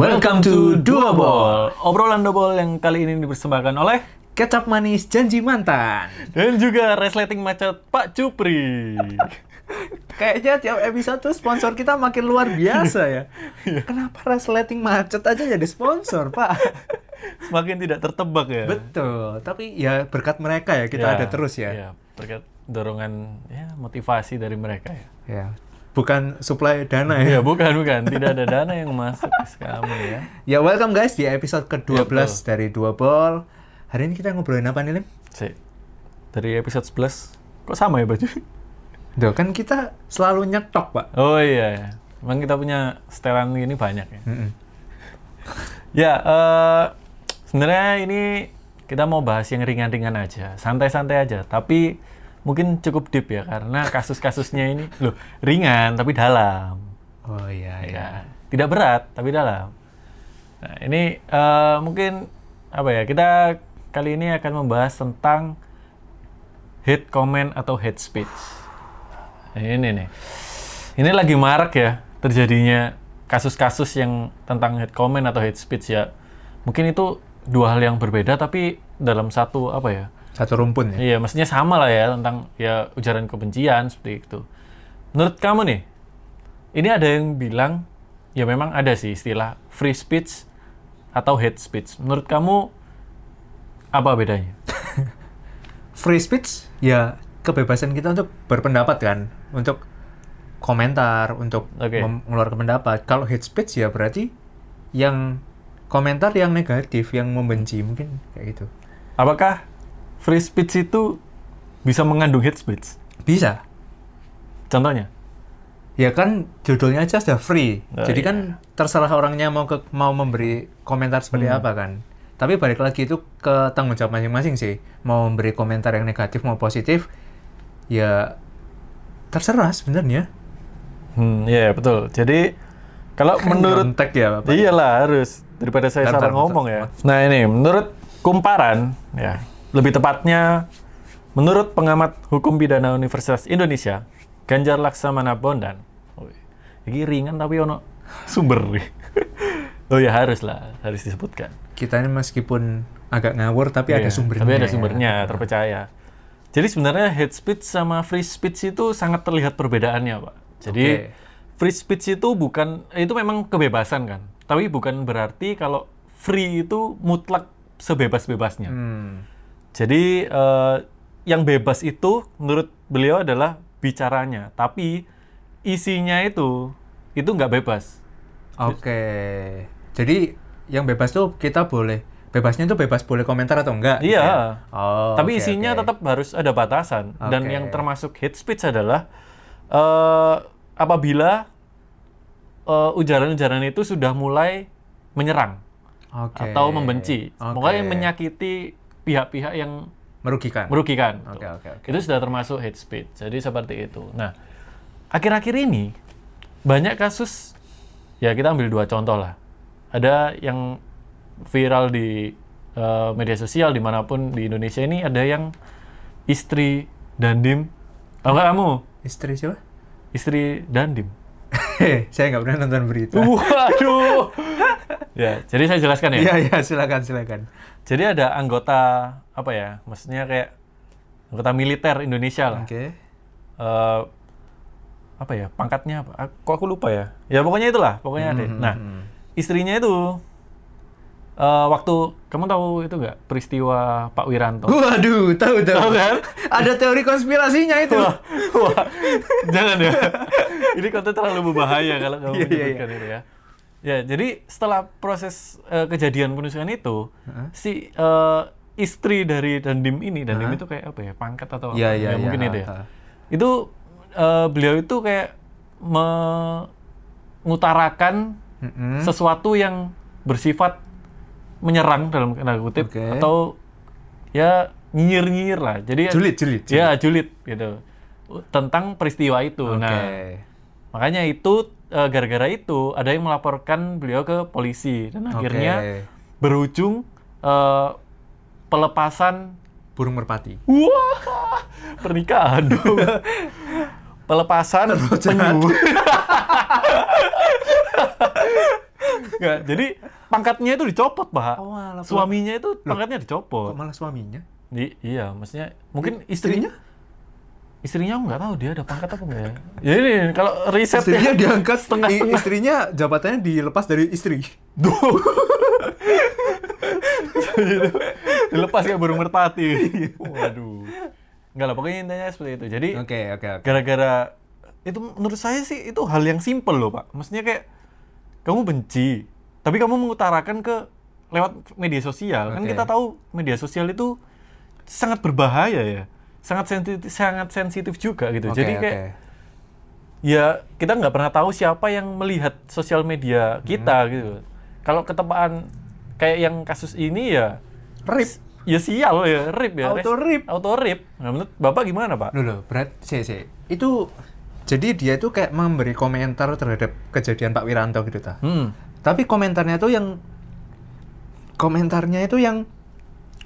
Welcome to Dua Ball. Obrolan double yang kali ini dipersembahkan oleh Kecap manis janji mantan. dan juga resleting macet Pak Cupri. Kayaknya tiap episode tuh sponsor kita makin luar biasa ya. Kenapa resleting macet aja jadi sponsor, Pak? Semakin tidak tertebak ya. Betul. Tapi ya berkat mereka ya kita Ya, ada terus ya. Iya, berkat dorongan ya motivasi dari mereka ya. Ya. Bukan suplai dana Iya, ya. bukan bukan, tidak ada dana yang masuk ke kamu ya. Ya welcome guys di episode ke-12 Iya, betul. dari Dua Ball. Hari ini kita ngobrolin apa nih, Lim? Sik. Dari episode 11 kok sama ya baju? Duh, kan kita selalu nyetok, Pak. Oh iya, emang kita punya setelan ini banyak ya. Mm-mm. Ya, eh, sebenarnya ini kita mau bahas yang ringan-ringan aja, santai-santai aja. Tapi mungkin cukup deep ya, karena kasus-kasusnya ini loh ringan tapi dalam. Oh iya, iya. Ya, tidak berat tapi dalam. Nah, ini eh, mungkin apa ya? Kita kali ini akan membahas tentang hate comment atau hate speech. Ini nih. Ini lagi marak ya terjadinya kasus-kasus yang tentang hate comment atau hate speech ya. Mungkin itu dua hal yang berbeda tapi dalam satu apa ya? Satu rumpun ya. Iya, maksudnya sama lah ya tentang ya ujaran kebencian seperti itu. Menurut kamu nih, ini ada yang bilang ya memang ada sih istilah free speech atau hate speech. Menurut kamu apa bedanya? free speech ya kebebasan kita untuk berpendapat kan, untuk komentar, untuk mem- mengeluarkan pendapat. Kalau hate speech ya berarti yang komentar yang negatif, yang membenci mungkin kayak gitu. Apakah free speech itu bisa mengandung hate speech? Bisa. Contohnya? Ya kan judulnya aja sudah free. Oh, Jadi iya. kan terserah orangnya mau ke mau memberi komentar seperti Hmm. apa kan. Tapi balik lagi itu ke tanggung jawab masing-masing sih. Mau memberi komentar yang negatif mau positif ya terserah sebenarnya. Hmm, iya betul. Jadi kalau menurut Nyontek ya, Bapak. Iyalah harus daripada saya Bentar, salah bentar, ngomong bentar. ya. Nah ini menurut kumparan ya lebih tepatnya menurut pengamat hukum pidana Universitas Indonesia Ganjar Laksamana Bondan. Ini ringan tapi ono sumber. oh ya harus lah harus disebutkan. Kita ini meskipun agak ngawur tapi ada Iya, sumbernya. Tapi ada sumbernya terpercaya. Jadi sebenarnya hate speech sama free speech itu sangat terlihat perbedaannya, Pak. Jadi Oke. free speech itu bukan itu memang kebebasan kan. Tapi bukan berarti kalau free itu mutlak sebebas-bebasnya. Hmm. Jadi eh, yang bebas itu menurut beliau adalah bicaranya, tapi isinya itu itu nggak bebas. Oke. Jadi yang bebas tuh kita boleh bebasnya tuh bebas boleh komentar atau enggak? gitu Iya. ya? Oh. Tapi oke, isinya oke. tetap harus ada batasan. Dan Oke. yang termasuk hate speech adalah eh, apabila eh, ujaran-ujaran itu sudah mulai menyerang Oke. atau membenci, Oke. pokoknya menyakiti pihak-pihak yang merugikan. merugikan. Oke, oke, oke. Itu sudah termasuk hate speech. Jadi seperti itu. Nah, akhir-akhir ini banyak kasus ya kita ambil dua contoh lah. Ada yang viral di eh, media sosial di mana pun di Indonesia ini ada yang istri dandim. Tahu nggak kamu? Istri siapa? Istri dandim. Heh, saya nggak pernah nonton berita. Waduh. ya, jadi saya jelaskan ya. Iya, iya, silakan, silakan. Jadi ada anggota apa ya? Maksudnya kayak anggota militer Indonesia lah. Oke. eh apa ya pangkatnya apa? Aku- Kok aku lupa ya? Ya pokoknya itulah, pokoknya ada. Hmm, Nah, hmm. istrinya itu eh waktu kamu tahu itu nggak peristiwa Pak Wiranto? Waduh, tahu tahu. Tahu kan? Ada teori konspirasinya itu. Wah, wah, jangan ya. Ini konten terlalu berbahaya kalau kamu Iya, iya, menyebutkan itu ya. Ya, jadi setelah proses eh, kejadian penusukan itu, Heeh. si eh, istri dari Dandim ini, Dandim Heeh. itu kayak apa ya, pangkat atau Iya, apa? iya, Ya, iya. mungkin itu ya. Ha. Itu eh, beliau itu kayak mengutarakan Mm-mm. sesuatu yang bersifat menyerang dalam tanda kutip Oke. atau ya nyinyir-nyinyir lah. Jadi Julid, julid, julid. Ya, julid gitu. Tentang peristiwa itu. Oke. Nah, makanya itu eh, gara-gara itu ada yang melaporkan beliau ke polisi dan akhirnya berujung eh, pelepasan burung merpati. wah pernikahan dong. pelepasan penyu. Nggak, jadi pangkatnya itu dicopot, Pak. Oh, Suaminya itu pangkatnya Kok dicopot. malah suaminya? Di, iya, maksudnya mungkin istrinya istrinya aku nggak tahu dia ada pangkat apa enggak ya. Ya ini kalau riset Istrinya diangkat i- setengah-setengah. Istrinya jabatannya dilepas dari istri. dilepas kayak burung merpati. Waduh. Enggak lah, pokoknya intinya seperti itu. Jadi Oke, oke, oke. gara-gara itu menurut saya sih itu hal yang simpel loh, Pak. Maksudnya kayak kamu benci, tapi kamu mengutarakan ke lewat media sosial. Kan Oke. kita tahu media sosial itu sangat berbahaya ya. Sangat sensitif sangat sensitif juga gitu. Oke, Jadi kayak ya kita nggak pernah tahu siapa yang melihat sosial media kita Hmm. gitu. Kalau ketepaan kayak yang kasus ini ya Rip. ya sial ya, rip ya. Auto rip. Auto rip. Nah, menurut Bapak gimana, Pak? Loh, loh, berat sih, sih. Itu jadi dia itu kayak memberi komentar terhadap kejadian Pak Wiranto gitu ta. Hmm. Tapi komentarnya itu yang komentarnya itu yang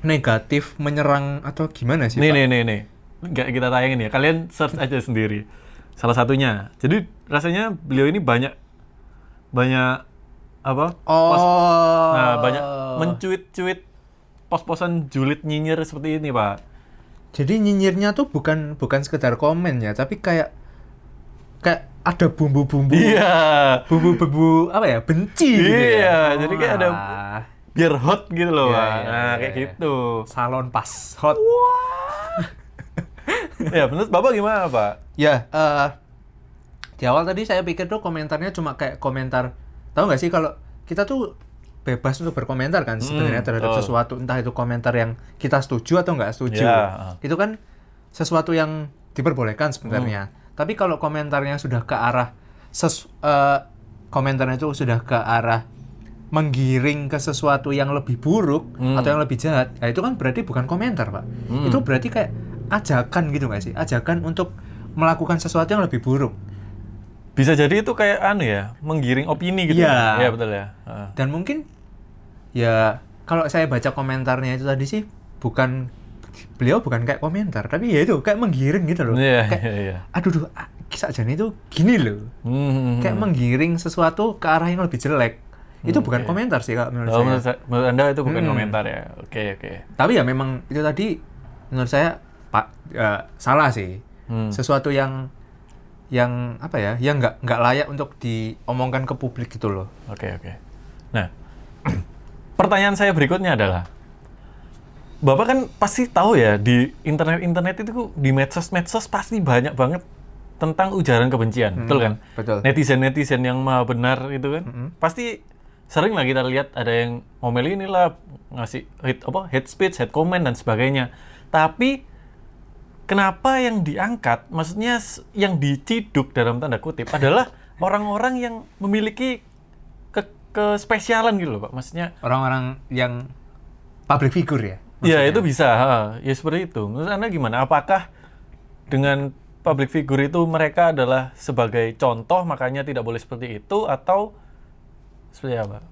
negatif menyerang atau gimana sih, Nih, Pak? nih, nih, nih. Nggak kita tayangin ya. Kalian search aja sendiri. Salah satunya. Jadi rasanya beliau ini banyak banyak apa? Oh. pos- nah, banyak mencuit-cuit pos-posan julid nyinyir seperti ini, Pak. Jadi nyinyirnya tuh bukan bukan sekedar komen ya, tapi kayak kayak ada bumbu-bumbu. Iya. Bumbu-bumbu apa ya? Benci gitu ya. Iya, jadi kayak ada- Biar hot gitu loh, Pak. iya, Nah, iya, kayak iya. gitu. salon pas hot. ya, menurut Bapak gimana, Pak? Ya, eh di awal tadi saya pikir tuh komentarnya cuma kayak komentar. Tahu nggak sih kalau kita tuh bebas untuk berkomentar kan sebenarnya terhadap betul. sesuatu entah itu komentar yang kita setuju atau nggak setuju. Ya, Itu kan sesuatu yang diperbolehkan sebenarnya. Tapi kalau komentarnya sudah ke arah ses eh, komentarnya itu sudah ke arah menggiring ke sesuatu yang lebih buruk Hmm. atau yang lebih jahat, ya itu kan berarti bukan komentar, Pak. Hmm. Itu berarti kayak ajakan gitu nggak sih? Ajakan untuk melakukan sesuatu yang lebih buruk. Bisa jadi itu kayak anu ya, menggiring opini gitu. Iya. Iya, betul ya. Heeh. Dan mungkin ya kalau saya baca komentarnya itu tadi sih bukan beliau bukan kayak komentar, tapi ya itu kayak menggiring gitu loh. Iya, Kayak, iya, iya. aduh duh, ah, kisah jani itu gini loh. Hmm. Kayak menggiring sesuatu ke arah yang lebih jelek. Itu Hmm, bukan oke. komentar sih kalau menurut Oh, saya. menurut, menurut Anda itu bukan Hmm. komentar ya? Oke, oke. Tapi ya memang itu tadi menurut saya Pak eh, salah sih. Hmm. Sesuatu yang yang apa ya? Yang nggak nggak layak untuk diomongkan ke publik gitu loh. Oke, oke. Nah, pertanyaan saya berikutnya adalah, Bapak kan pasti tahu ya di internet-internet itu di medsos-medsos pasti banyak banget tentang ujaran kebencian, betul kan? Hmm, betul. Netizen-netizen yang maha benar itu kan, Mm-mm. pasti sering lah kita lihat ada yang ngomel inilah ngasih hate apa hate speech, hate comment dan sebagainya. Tapi kenapa yang diangkat, maksudnya yang diciduk dalam tanda kutip adalah orang-orang yang memiliki ke kespesialan gitu loh, Pak. Maksudnya Orang-orang yang public figure ya. Ya maksudnya. itu bisa, ha. ya seperti itu. Menurut Anda gimana? Apakah dengan public figure itu mereka adalah sebagai contoh makanya tidak boleh seperti itu atau seperti apa?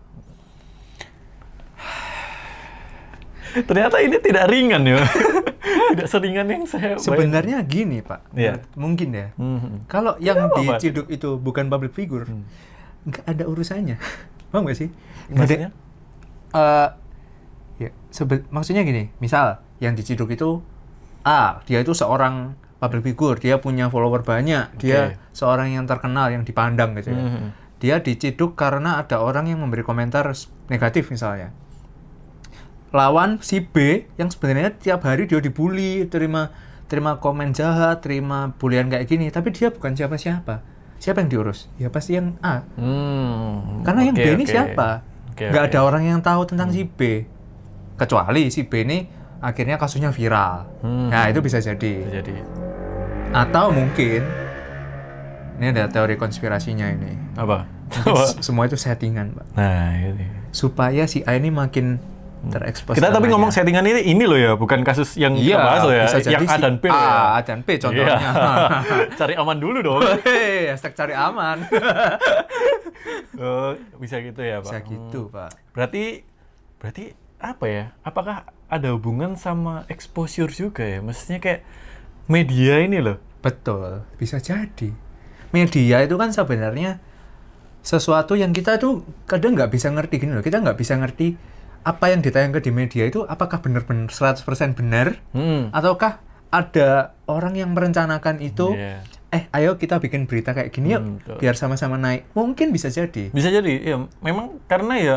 Ternyata ini tidak ringan ya. tidak seringan yang saya bayangkan. Sebenarnya gini Pak, Iya. mungkin ya. Hmm. Kalau yang Pak? diciduk itu bukan public figure, Hmm. nggak ada urusannya. Paham nggak sih? Maksudnya? Eh, ya, sebe- maksudnya gini, misal yang diciduk itu A, dia itu seorang public figure, dia punya follower banyak, dia seorang yang terkenal, yang dipandang gitu ya. Hmm. Dia diciduk karena ada orang yang memberi komentar negatif misalnya. Lawan si B yang sebenarnya tiap hari dia dibully, terima terima komen jahat, terima bulian kayak gini, tapi dia bukan siapa-siapa. Siapa yang diurus? Ya pasti yang A. Hmm. Karena yang Oke, B ini oke. siapa? Oke, Nggak oke. ada orang yang tahu tentang si B. Kecuali si B ini akhirnya kasusnya viral. Hmm. Nah, itu bisa jadi. Jadi Atau mungkin ini ada teori konspirasinya ini. apa? Semua itu settingan, Pak. nah, ini. Supaya si A ini makin terekspos. Kita tapi ngomong settingan ini ini loh ya, bukan kasus yang Iya, kita bahas loh ya, yang A dan B. A, ya. A dan B contohnya. Iya. Cari aman dulu dong. Hei, hashtag cari aman. oh, bisa gitu ya, Pak. bisa Hmm. gitu, Pak. Berarti berarti apa ya? Apakah ada hubungan sama exposure juga ya? Maksudnya kayak media ini loh. Betul, bisa jadi. Media itu kan sebenarnya sesuatu yang kita tuh kadang nggak bisa ngerti gini loh. Kita nggak bisa ngerti apa yang ditayangkan di media itu apakah benar-benar 100% benar Hmm. ataukah ada orang yang merencanakan itu Iya. eh ayo kita bikin berita kayak gini yuk Hmm, biar sama-sama naik. Mungkin bisa jadi. Bisa jadi, ya memang karena ya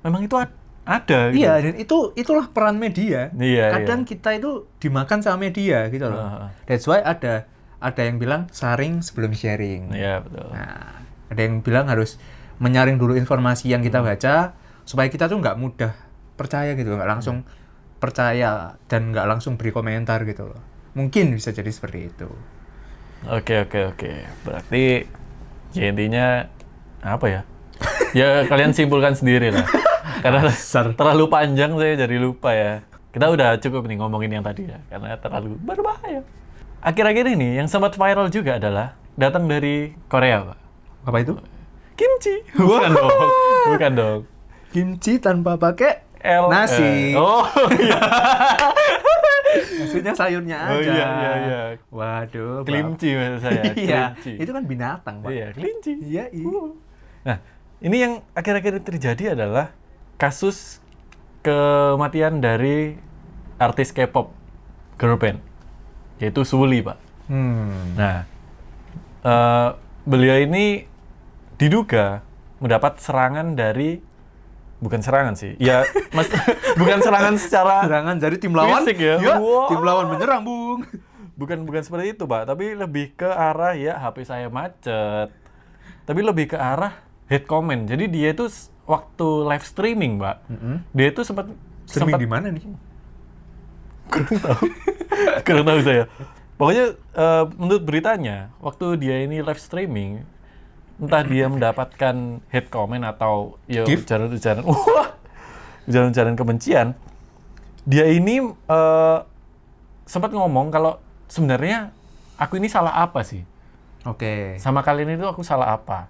memang itu ad- ada gitu. Iya, dan itu itulah peran media. Iya, Kadang iya. kita itu dimakan sama media gitu loh. Ah. That's why ada ada yang bilang saring sebelum sharing. Iya, betul. Nah, ada yang bilang harus menyaring dulu informasi yang Hmm. kita baca supaya kita tuh nggak mudah percaya gitu, nggak langsung percaya dan nggak langsung beri komentar gitu loh. Mungkin bisa jadi seperti itu. Oke, oke, oke. Berarti ya intinya apa ya? ya kalian simpulkan sendiri lah. Karena terlalu panjang saya jadi lupa ya. Kita udah cukup nih ngomongin yang tadi ya, karena terlalu berbahaya. Akhir-akhir ini yang sempat viral juga adalah datang dari Korea, Pak. Apa itu? Kimchi. Bukan dong. Bukan dong. Kimchi tanpa pakai L nasi. eh, Oh, iya. Maksudnya sayurnya aja. Oh, iya, iya, iya. Waduh. Kelinci maksud saya. Iya, itu kan binatang, Pak. Iya, kelinci. Iya, iya. Nah, ini yang akhir-akhir ini terjadi adalah kasus kematian dari artis K-pop girl band, yaitu Suli, Pak. Hmm. Nah, eh, beliau ini diduga mendapat serangan dari bukan serangan sih, ya, mas, bukan serangan secara Serangan dari tim lawan. Fisik ya? Iya, Wow. tim lawan menyerang, Bung. bukan bukan seperti itu pak tapi lebih ke arah ya HP saya macet tapi lebih ke arah hate comment jadi dia itu waktu live streaming pak dia itu sempat Streaming sempat di mana nih? Kurang tahu. Kurang tahu saya. Pokoknya eh, menurut beritanya waktu dia ini live streaming entah dia mendapatkan hate comment atau ya ujaran-ujaran wah! Ujaran-ujaran kebencian. Dia ini eh, sempat ngomong kalau sebenarnya aku ini salah apa sih? Oke. sama kalian itu aku salah apa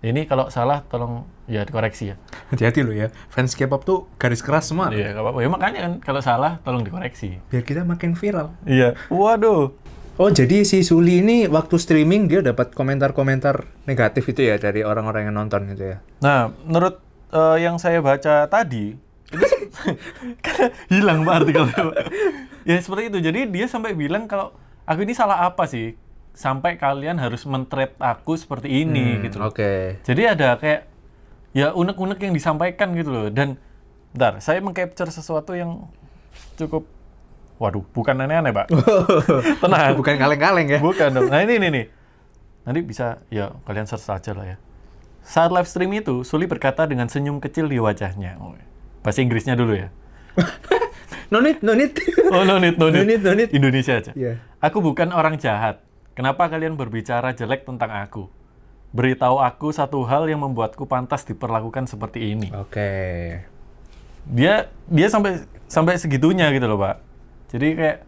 ini kalau salah tolong ya dikoreksi ya Hati-hati lo ya. Fans K-pop tuh garis keras semua. iya nggak apa-apa ya makanya kan kalau salah tolong dikoreksi Biar kita makin viral. iya waduh Oh, jadi si Suli ini waktu streaming dia dapat komentar-komentar negatif itu ya dari orang-orang yang nonton gitu ya. Nah, menurut eh, yang saya baca tadi, itu hilang pak artikelnya. Ya seperti itu. Jadi dia sampai bilang kalau aku ini salah apa sih? Sampai kalian harus mentreat aku seperti ini gitu. loh. Oke. Jadi ada kayak ya unek-unek yang disampaikan gitu loh. Dan bentar, saya mengcapture sesuatu yang cukup waduh, bukan aneh-aneh, Pak. Tenang. Bukan kaleng-kaleng ya. Bukan dong. Nah ini nih nih. Nanti bisa ya kalian search aja lah ya. Saat live stream itu, Suli berkata dengan senyum kecil di wajahnya. Oh, bahasa Inggrisnya dulu ya. No need, no need. Oh no need, no need. No need, no need. Indonesia aja. Iya. Aku bukan orang jahat. Kenapa kalian berbicara jelek tentang aku? Beritahu aku satu hal yang membuatku pantas diperlakukan seperti ini. Oke. Dia dia sampai sampai segitunya gitu loh, Pak. Jadi kayak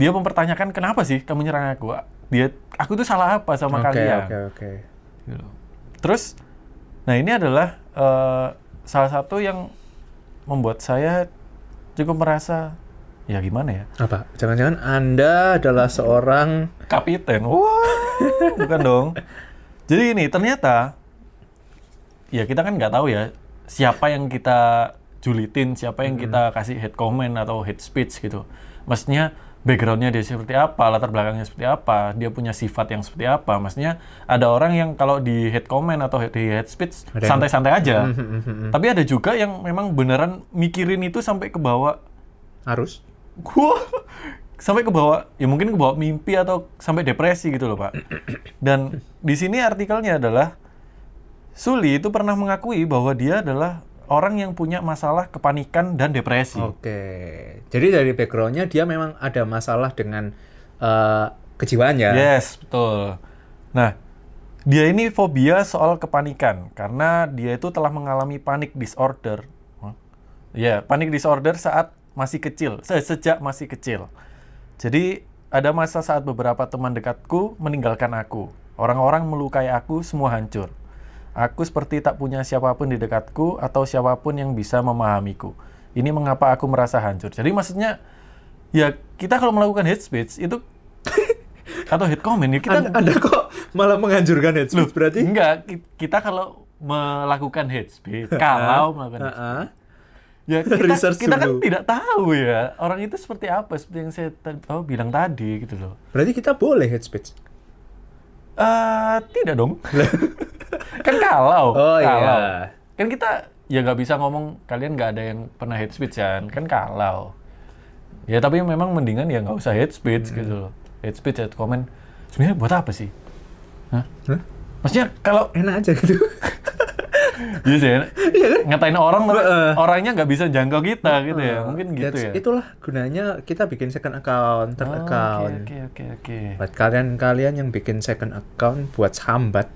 dia mempertanyakan kenapa sih kamu nyerang aku? Dia aku tuh salah apa sama Oke, kalian? oke, oke. gitu loh. Terus, nah ini adalah eh, salah satu yang membuat saya cukup merasa ya gimana ya? Apa? Jangan-jangan Anda adalah seorang kapiten. Wah bukan dong. Jadi ini ternyata ya kita kan nggak tahu ya siapa yang kita julitin siapa yang kita kasih hate comment atau hate speech gitu. Maksudnya backgroundnya dia seperti apa latar belakangnya seperti apa dia punya sifat yang seperti apa. Maksudnya ada orang yang kalau di hate comment atau di hate speech santai-santai aja. Mhm, tapi ada juga yang memang beneran mikirin itu sampai ke bawah. Harus. Gua sampai ke bawah ya mungkin ke bawah mimpi atau sampai depresi gitu loh pak dan di sini artikelnya adalah Suli itu pernah mengakui bahwa dia adalah orang yang punya masalah kepanikan dan depresi Oke. Jadi dari backgroundnya dia memang ada masalah dengan eh, kejiwaan ya. yes betul nah dia ini fobia soal kepanikan karena dia itu telah mengalami panik disorder ya panik disorder saat masih kecil se- sejak masih kecil Jadi ada masa saat beberapa teman dekatku meninggalkan aku. Orang-orang melukai aku, semua hancur. Aku seperti tak punya siapa pun di dekatku atau siapa pun yang bisa memahamiku. Ini mengapa aku merasa hancur. Jadi maksudnya ya kita kalau melakukan hate speech itu atau hate comment ya kita Anda, Anda kok malah menganjurkan hate speech berarti. Enggak, ki- kita kalau melakukan hate speech, kalau melakukan hate Heeh. Ya kita, Research kita kan dulu. tidak tahu ya orang itu seperti apa seperti yang saya oh, bilang tadi gitu loh. Berarti kita boleh hate speech. Eh tidak dong. kan kalau. Oh, iya. kalau. Kan kita ya nggak bisa ngomong kalian nggak ada yang pernah hate speech kan kan kalau. Ya tapi memang mendingan ya nggak usah hate speech Hmm. gitu loh. Hate speech hate comment sebenarnya buat apa sih? Hah? Hah? Maksudnya kalau Enak aja gitu. Iya sih, ngatain orang tapi Heeh. orangnya nggak bisa jangkau kita gitu ya. Mungkin gitu ya. Itulah gunanya kita bikin second account, third Oh, account. Oke oke oke. Buat kalian-kalian yang bikin second account buat sambat,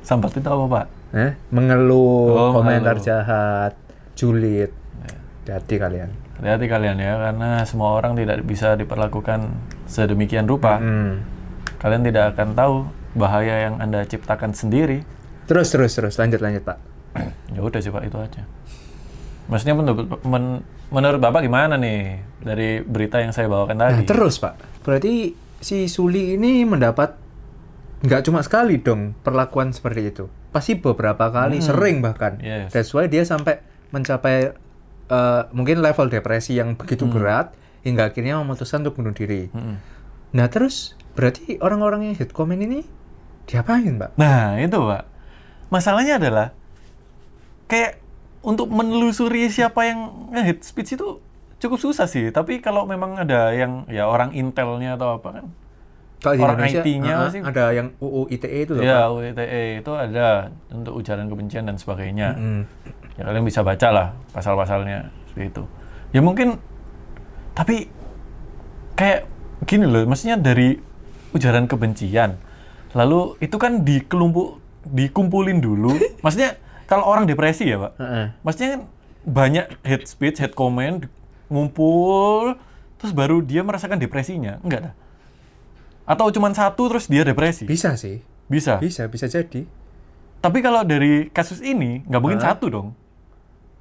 Sambat itu apa pak? eh, mengeluh, Oh, komentar mengeluh. jahat, julid. Hati kalian. Hati-hati kalian ya, karena semua orang tidak bisa diperlakukan sedemikian rupa. Hmm. Kalian tidak akan tahu bahaya yang anda ciptakan sendiri. Terus terus terus lanjut lanjut pak. Ya udah sih pak, itu aja. Maksudnya menurut, men- menurut bapak gimana nih dari berita yang saya bawakan Nah, tadi? terus pak, berarti si Suli ini mendapat nggak cuma sekali dong perlakuan seperti itu. Pasti beberapa kali, sering bahkan. Yes. That's why dia sampai mencapai eh, mungkin level depresi yang begitu berat hingga akhirnya memutuskan untuk bunuh diri. Mm-mm. Nah terus berarti orang-orang yang hate comment ini diapain pak? Nah itu pak, masalahnya adalah kayak untuk menelusuri siapa yang hate speech itu cukup susah sih. Tapi kalau memang ada yang ya orang intelnya atau apa kan, Kalau Orang IT-nya ah, pasti- ada yang UU ITE itu loh ya pak. UITE itu ada untuk ujaran kebencian dan sebagainya. Hmm. Ya kalian bisa baca lah pasal-pasalnya seperti itu. Ya mungkin, tapi kayak gini loh, maksudnya dari ujaran kebencian, lalu itu kan dikelumpuk, dikumpulin dulu. maksudnya kalau orang depresi ya pak, Heeh. maksudnya kan banyak hate speech, hate comment, ngumpul, terus baru dia merasakan depresinya, enggak dah? Atau cuma satu terus dia depresi? Bisa sih, Bisa. bisa bisa jadi. Tapi kalau dari kasus ini nggak mungkin Hah? satu dong.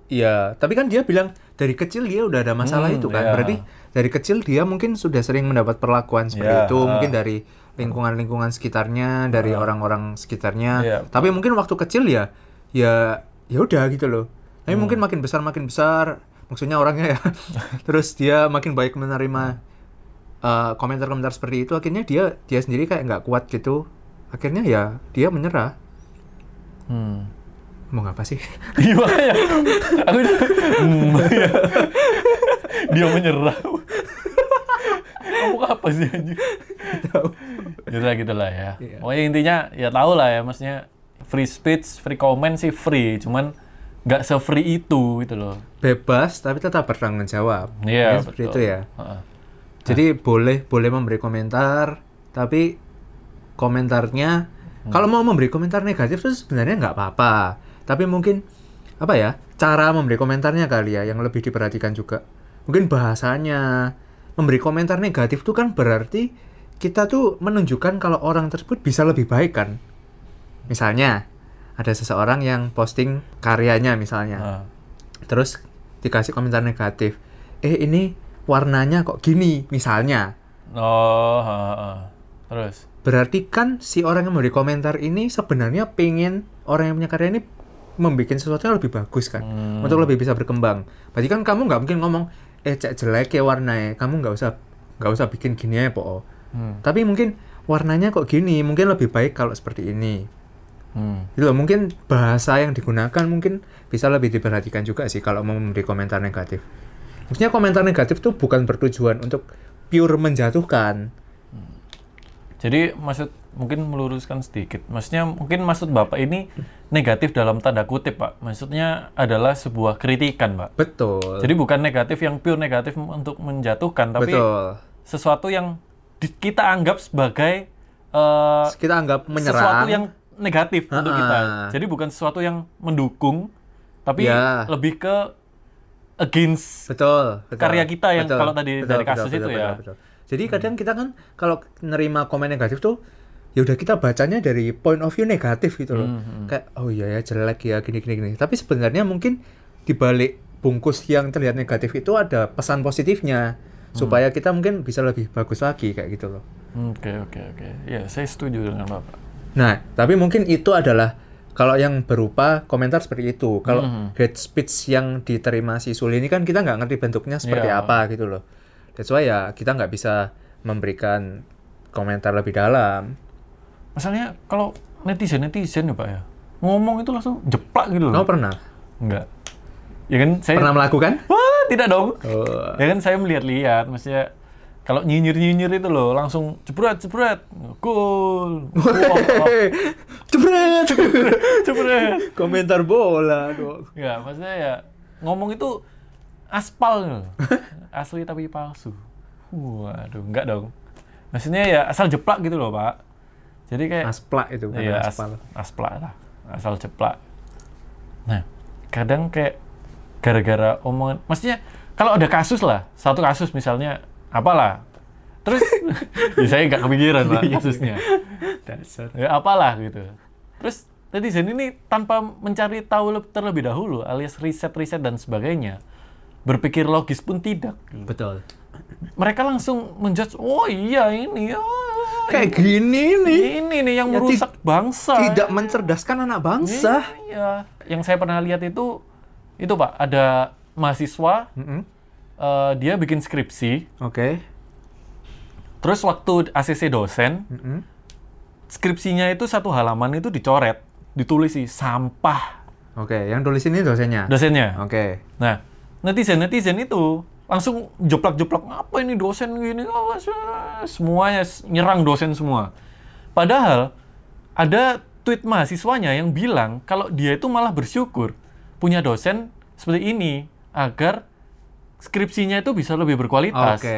Iya, tapi kan dia bilang dari kecil dia udah ada masalah Hmm, itu kan. iya. Berarti dari kecil dia mungkin sudah sering mendapat perlakuan seperti Iya, itu, mungkin dari lingkungan-lingkungan sekitarnya, dari orang-orang sekitarnya. Iya. Tapi mungkin waktu kecil ya ya ya udah gitu loh. Tapi Hmm. mungkin makin besar makin besar, maksudnya orangnya ya. Terus dia makin baik menerima uh, komentar-komentar seperti itu, akhirnya dia dia sendiri kayak nggak kuat gitu. Akhirnya ya dia menyerah. Hmm. Mau apa sih? Iya makanya. Aku hmm, iya. dia menyerah. Kamu apa sih anjing? Gitu lah gitu lah ya. Iya. Pokoknya intinya ya tahu lah ya maksudnya free speech, free comment sih free, cuman nggak se-free itu gitu loh. Bebas tapi tetap bertanggung jawab. Iya, Mungkin seperti betul. itu ya. Jadi boleh boleh memberi komentar, tapi komentarnya kalau mau memberi komentar negatif itu sebenarnya nggak apa-apa. Tapi mungkin apa ya cara memberi komentarnya kali ya yang lebih diperhatikan juga. Mungkin bahasanya memberi komentar negatif itu kan berarti kita tuh menunjukkan kalau orang tersebut bisa lebih baik kan. Misalnya ada seseorang yang posting karyanya misalnya Heeh. terus dikasih komentar negatif eh ini warnanya kok gini misalnya Oh, heeh, heeh. terus. berarti kan si orang yang memberi komentar ini sebenarnya pengen orang yang punya karya ini membuat sesuatu yang lebih bagus kan Hmm. untuk lebih bisa berkembang berarti kan kamu nggak mungkin ngomong eh cek jelek ya warnanya kamu nggak usah nggak usah bikin gini ya po Hmm. tapi mungkin warnanya kok gini mungkin lebih baik kalau seperti ini Hmm. Loh, mungkin bahasa yang digunakan mungkin bisa lebih diperhatikan juga sih kalau mau memberi komentar negatif. Maksudnya komentar negatif tuh bukan bertujuan untuk pure menjatuhkan. Jadi maksud mungkin meluruskan sedikit. Maksudnya mungkin maksud Bapak ini negatif dalam tanda kutip, Pak. Maksudnya adalah sebuah kritikan, Pak. Betul. Jadi bukan negatif yang pure negatif untuk menjatuhkan, tapi Betul. sesuatu yang kita anggap sebagai eh, Kita anggap menyerang. sesuatu yang negatif untuk Ha-ha. kita. Jadi bukan sesuatu yang mendukung, tapi Ya. lebih ke against. betul, betul. karya kita yang kalau tadi dari kasus itu ya. Jadi kadang kita kan kalau nerima komen negatif tuh ya udah kita bacanya dari point of view negatif gitu loh. Hmm, Kayak oh iya ya jelek ya gini gini gini. Tapi sebenarnya mungkin di balik bungkus yang terlihat negatif itu ada pesan positifnya Hmm. supaya kita mungkin bisa lebih bagus lagi kayak gitu loh. Oke oke oke. Ya saya setuju dengan bapak. Nah, tapi mungkin itu adalah kalau yang berupa komentar seperti itu. Kalau Mhm. hate speech yang diterima si Suli ini kan kita nggak ngerti bentuknya seperti Iya. apa gitu loh. That's why ya kita nggak bisa memberikan komentar lebih dalam. Masalahnya kalau netizen-netizen ya Pak ya, ngomong itu langsung jeplak gitu loh. Kamu pernah? Enggak. Ya kan saya Pernah melakukan? Wah, tidak dong. Oh. Ya kan saya melihat-lihat, maksudnya kalau nyinyir-nyinyir itu loh langsung jebret jebret gol Wah, Jebret. jebret Komentar bola dong. ya maksudnya ya ngomong itu aspal loh. asli tapi palsu waduh enggak dong maksudnya ya asal jeplak gitu loh pak jadi kayak Asplak itu bukan Iya, as, aspal. asplak lah. Asal ceplak. Nah, kadang kayak gara-gara omongan, maksudnya kalau ada kasus lah, satu kasus misalnya, apalah, terus ya saya nggak kepikiran pak kasusnya, Dasar. ya apalah gitu. Terus netizen ini tanpa mencari tahu leb- terlebih dahulu, alias riset-riset dan sebagainya, berpikir logis pun tidak. Betul. Mereka langsung menjudge, oh iya ini, oh, Kayak gini nih. ini nih yang Ya, ti- merusak bangsa. Tidak mencerdaskan anak bangsa. Iya. Yang saya pernah lihat itu, itu Pak, ada mahasiswa, Mm-mm. Eh, dia bikin skripsi, Oke. terus waktu ACC dosen, Mm-mm. skripsinya itu satu halaman itu dicoret, ditulis sih sampah Oke, yang tulis ini dosennya. dosennya. Oke. Nah, netizen-netizen itu langsung joplak-joplak, apa ini dosen gini, awas." semuanya nyerang dosen semua. Padahal ada tweet mahasiswanya yang bilang kalau dia itu malah bersyukur punya dosen seperti ini agar skripsinya itu bisa lebih berkualitas. Oke,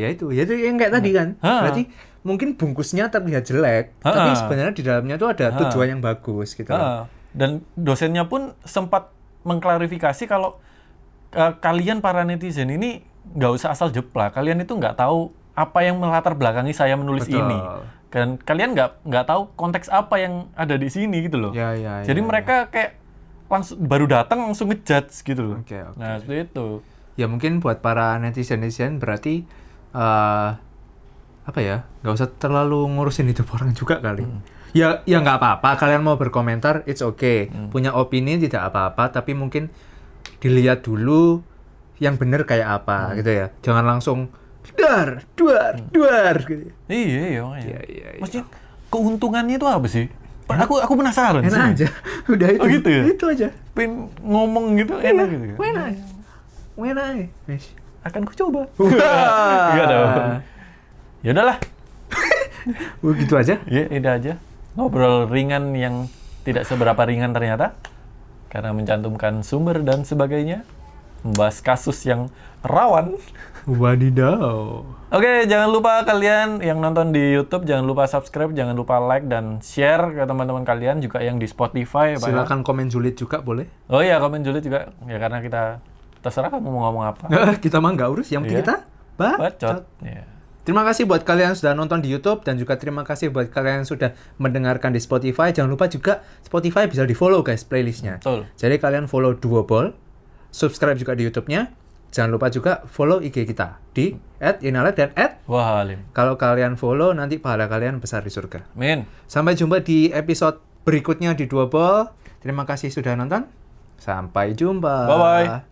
ya itu, ya itu yang kayak tadi kan. Ha. Berarti mungkin bungkusnya terlihat jelek, Ha. tapi sebenarnya di dalamnya tuh ada Ha. tujuan yang bagus gitu. Ah, dan dosennya pun sempat mengklarifikasi kalau eh, kalian para netizen ini nggak usah asal jeplak. Kalian itu nggak tahu apa yang melatar belakangi saya menulis Betul. ini. Dan kalian nggak nggak tahu konteks apa yang ada di sini gitu loh. Ya, ya, Jadi ya, mereka kayak langsung baru datang langsung ngejudge gitu loh. Oke, oke. Nah seperti itu. Ya mungkin buat para netizen-netizen berarti eh apa ya nggak usah terlalu ngurusin hidup orang juga kali. Hmm. Ya ya nggak apa-apa kalian mau berkomentar it's okay Hmm. punya opini tidak apa-apa tapi mungkin dilihat dulu yang bener kayak apa Hmm. gitu ya jangan langsung duar duar duar gitu. Iya iya. makanya. Iya iya. iya. Maksudnya keuntungannya itu apa sih? Aku aku penasaran sih. enak aja udah itu Oh, gitu ya? itu aja Pengen ngomong gitu enak gitu. kan? enak enak aja. Wes. Akan ku coba. Enggak dong. Ya udahlah. Oh, gitu aja Ya, itu aja. Ngobrol ringan yang tidak seberapa ringan ternyata. Karena mencantumkan sumber dan sebagainya. Membahas kasus yang rawan. wadidaw Oke, jangan lupa kalian yang nonton di YouTube, jangan lupa subscribe, jangan lupa like dan share ke teman-teman kalian juga yang di Spotify. ya. silakan komen julid juga boleh Oh iya, komen julid juga. Ya karena kita terserah kamu mau ngomong apa. kita mah nggak urus yang penting Iya. kita bacot. Bacot. Ya. Terima kasih buat kalian yang sudah nonton di YouTube dan juga terima kasih buat kalian yang sudah mendengarkan di Spotify. Jangan lupa juga Spotify bisa di follow guys playlistnya. Betul. Jadi kalian follow Duoball, subscribe juga di YouTube-nya. Jangan lupa juga follow IG kita di @inalet dan Wah, Halim. kalau kalian follow nanti pahala kalian besar di surga. Min. Sampai jumpa di episode berikutnya di Duoball. Terima kasih sudah nonton. Sampai jumpa. Bye-bye.